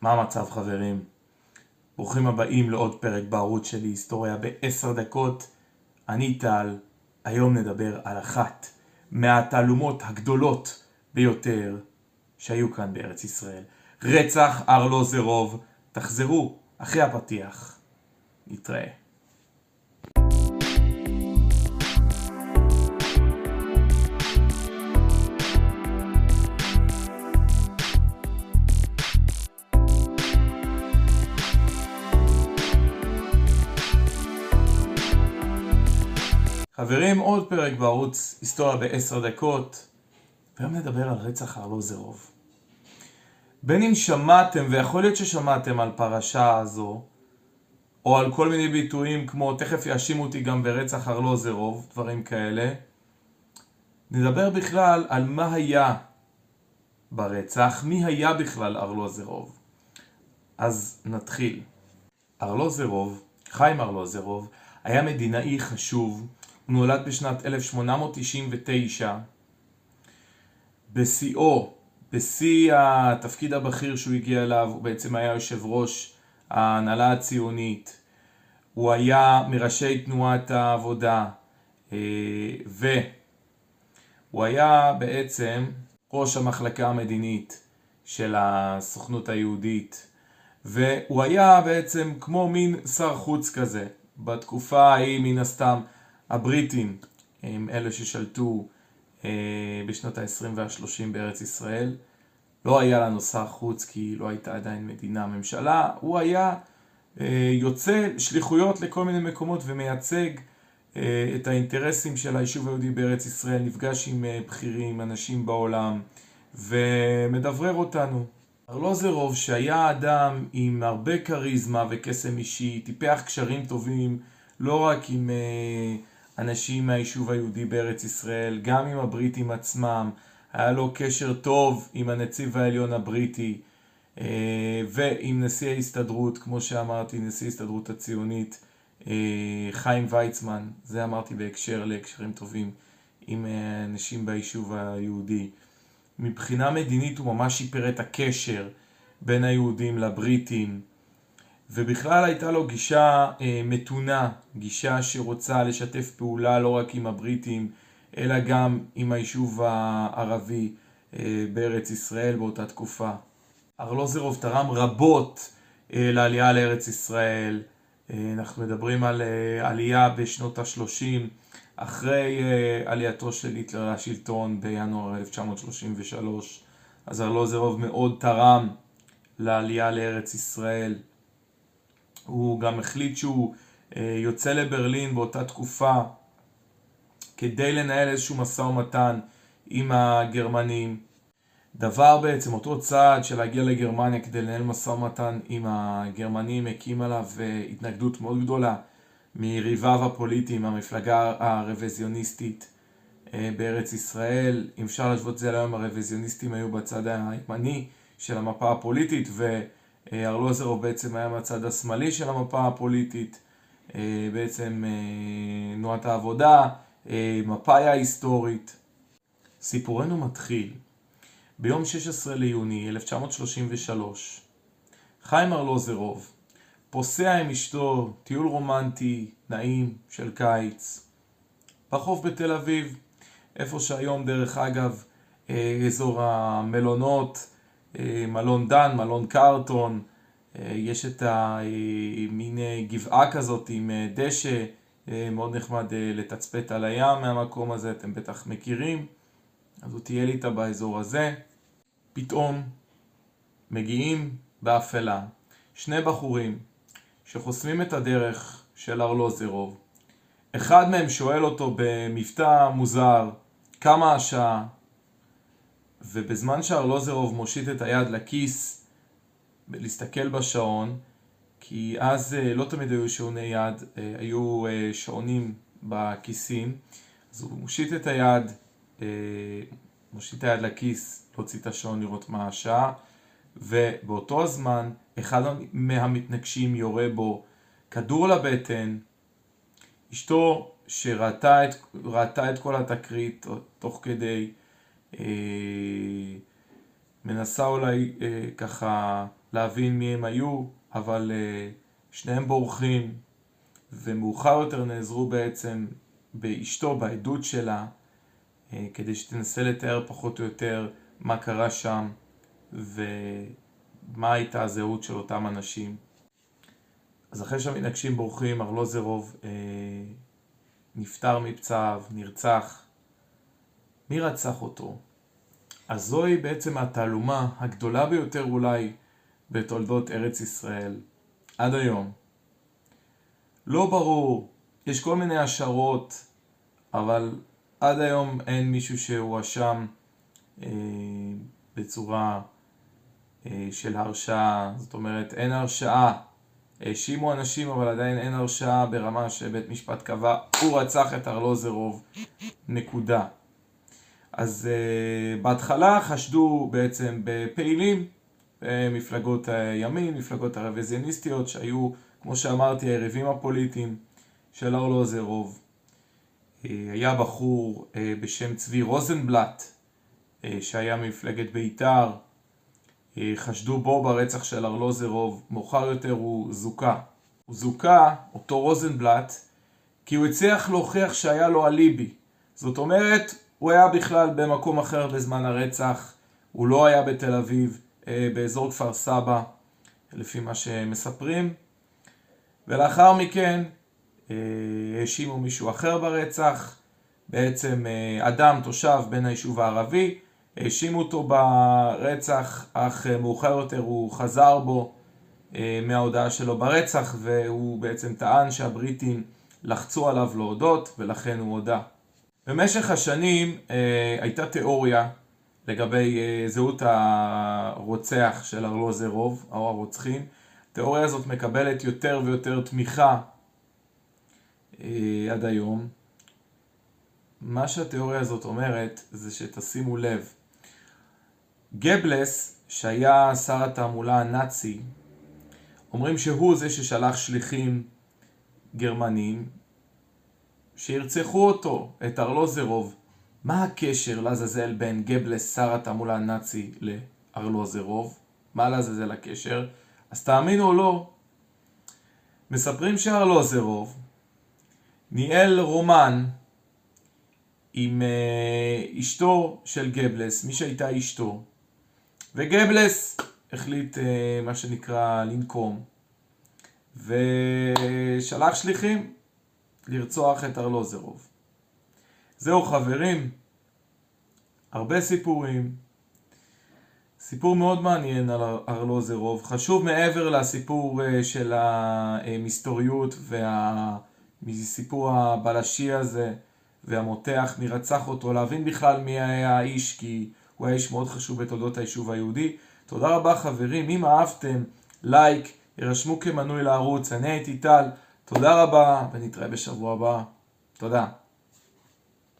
מה המצב חברים? ברוכים הבאים לעוד פרק בערוץ שלי, היסטוריה בעשר דקות. אני טל, היום נדבר על אחת מהתעלומות הגדולות ביותר שהיו כאן בארץ ישראל. רצח ארלוזרוב. תחזרו אחרי הפתיח. נתראה. חברים, עוד פרק בערוץ היסטוריה בעשר דקות, והיום נדבר על רצח ארלוזרוב. בין אם שמעתם, ויכול להיות ששמעתם על פרשה הזו, או על כל מיני ביטויים כמו תכף יאשימו אותי גם ברצח ארלוזרוב, דברים כאלה, נדבר בכלל על מה היה ברצח, מי היה בכלל ארלוזרוב. אז נתחיל. ארלוזרוב, חיים ארלוזרוב, היה מדינאי חשוב הוא נולד בשנת 1899. בשיאו, בשיא התפקיד הבכיר שהוא הגיע אליו, הוא בעצם היה יושב ראש ההנהלה הציונית. הוא היה מראשי תנועת העבודה, אה, והוא היה בעצם ראש המחלקה המדינית של הסוכנות היהודית, והוא היה בעצם כמו מין שר חוץ כזה. בתקופה ההיא מן הסתם הבריטים הם אלה ששלטו אה, בשנות ה-20 וה-30 בארץ ישראל. לא היה לנו שר חוץ כי לא הייתה עדיין מדינה ממשלה, הוא היה אה, יוצא שליחויות לכל מיני מקומות ומייצג אה, את האינטרסים של היישוב היהודי בארץ ישראל, נפגש עם בכירים, אנשים בעולם ומדברר אותנו. ארלוזרוב שהיה אדם עם הרבה כריזמה וקסם אישי, טיפח קשרים טובים לא רק עם אנשים מהיישוב היהודי בארץ ישראל, גם עם הבריטים עצמם, היה לו קשר טוב עם הנציב העליון הבריטי אה, ועם נשיא ההסתדרות, כמו שאמרתי, נשיא ההסתדרות הציונית, אה, חיים ויצמן, זה אמרתי בהקשר להקשרים טובים עם אה, אנשים ביישוב היהודי. מבחינה מדינית הוא ממש שיפר את הקשר בין היהודים לבריטים. ובכלל הייתה לו גישה אה, מתונה, גישה שרוצה לשתף פעולה לא רק עם הבריטים, אלא גם עם היישוב הערבי אה, בארץ ישראל באותה תקופה. ארלוזרוב תרם רבות אה, לעלייה לארץ ישראל. אה, אנחנו מדברים על אה, עלייה בשנות ה-30, אחרי אה, עלייתו של היטלר לשלטון בינואר 1933. אז ארלוזרוב מאוד תרם לעלייה לארץ ישראל. הוא גם החליט שהוא אה, יוצא לברלין באותה תקופה כדי לנהל איזשהו משא ומתן עם הגרמנים. דבר בעצם, אותו צעד של להגיע לגרמניה כדי לנהל משא ומתן עם הגרמנים הקים עליו אה, התנגדות מאוד גדולה מיריביו הפוליטיים, המפלגה הרוויזיוניסטית אה, בארץ ישראל. אם אפשר להשוות את זה להיום, הרוויזיוניסטים היו בצד הימני של המפה הפוליטית ו... אה, ארלוזרוב בעצם היה מהצד השמאלי של המפה הפוליטית, אה, בעצם אה, תנועת העבודה, מפא"י ההיסטורית. סיפורנו מתחיל ביום 16 ליוני 1933. חיים ארלוזרוב פוסע עם אשתו טיול רומנטי, נעים, של קיץ, בחוף בתל אביב, איפה שהיום דרך אגב אזור המלונות, מלון דן, מלון קרטון, אה, יש את המין אה, גבעה כזאת עם דשא, מאוד נחמד לתצפת על הים מהמקום הזה, אתם בטח מכירים, אז הוא טייל איתה באזור הזה. פתאום מגיעים באפלה שני בחורים שחוסמים את הדרך של ארלוזרוב. אחד מהם שואל אותו במבטא מוזר, כמה השעה? ובזמן שארלוזרוב מושיט את היד לכיס להסתכל בשעון, כי אז אה, לא תמיד היו שעוני יד, אה, היו אה, שעונים בכיסים, אז הוא מושיט את היד, מושיט את היד לכיס, להוציא את השעון לראות מה השעה, ובאותו הזמן אחד מהמתנגשים יורה בו כדור לבטן, אשתו שראתה את, את כל התקרית תוך כדי מנסה אולי אה, ככה להבין מי הם היו, אבל שניהם בורחים, ומאוחר יותר נעזרו בעצם באשתו, בעדות שלה, כדי שתנסה לתאר פחות או יותר מה קרה שם ומה הייתה הזהות של אותם אנשים. אז אחרי שהמנהגשים בורחים, ארלוזרוב אה, נפטר מפצעיו, נרצח. מי רצח אותו? אז זוהי בעצם התעלומה הגדולה ביותר אולי בתולדות ארץ ישראל עד היום. לא ברור, יש כל מיני השערות, אבל עד היום אין מישהו שהואשם אה, בצורה אה, של הרשעה, זאת אומרת אין הרשעה האשימו אנשים אבל עדיין אין הרשעה ברמה שבית משפט קבע הוא רצח את ארלוזרוב נקודה אז uh, בהתחלה חשדו בעצם בפעילים במפלגות הימין, מפלגות הרוויזיוניסטיות שהיו כמו שאמרתי היריבים הפוליטיים של ארלוזרוב uh, היה בחור בשם צבי רוזנבלט שהיה מפלגת בית"ר אה, חשדו בו ברצח של ארלוזרוב, מאוחר יותר הוא זוכה. הוא זוכה, אותו רוזנבלט, כי הוא הצליח להוכיח שהיה לו אליבי. זאת אומרת, הוא היה בכלל במקום אחר בזמן הרצח, הוא לא היה בתל אביב, אה, באזור כפר סבא, לפי מה שמספרים. ולאחר מכן אה, האשימו מישהו אחר ברצח, בעצם אדם, תושב בין היישוב הערבי, האשימו אותו ברצח, אך אה, מאוחר יותר הוא חזר בו אה, מההודעה שלו ברצח, והוא בעצם טען שהבריטים לחצו עליו להודות, ולכן הוא הודה. במשך השנים אה, הייתה תיאוריה לגבי זהות הרוצח של ארלוזרוב, או הרוצחים. התיאוריה הזאת מקבלת יותר ויותר תמיכה עד היום. מה שהתיאוריה הזאת אומרת זה שתשימו לב, גבלס, שהיה שר התעמולה הנאצי, אומרים שהוא זה ששלח שליחים גרמנים שירצחו אותו, את ארלוזרוב. מה הקשר לעזאזל בין גבלס, שר התעמולה הנאצי, לארלוזרוב? מה לעזאזל הקשר? אז תאמינו או לא, מספרים שארלוזרוב ניהל רומן עם uh, אשתו של גבלס, מי שהייתה אשתו, וגבלס החליט אה, מה שנקרא לנקום ושלח שליחים לרצוח את ארלוזרוב. זהו חברים, הרבה סיפורים. סיפור מאוד מעניין על ארלוזרוב, חשוב מעבר לסיפור אה, של המסתוריות ומסיפור הבלשי הזה והמותח, מי רצח אותו, להבין בכלל מי היה האיש, כי הוא היה איש מאוד חשוב בתולדות היישוב היהודי. תודה רבה חברים, אם אהבתם, לייק, ירשמו כמנוי לערוץ, אני הייתי טל, תודה רבה ונתראה בשבוע הבא. תודה.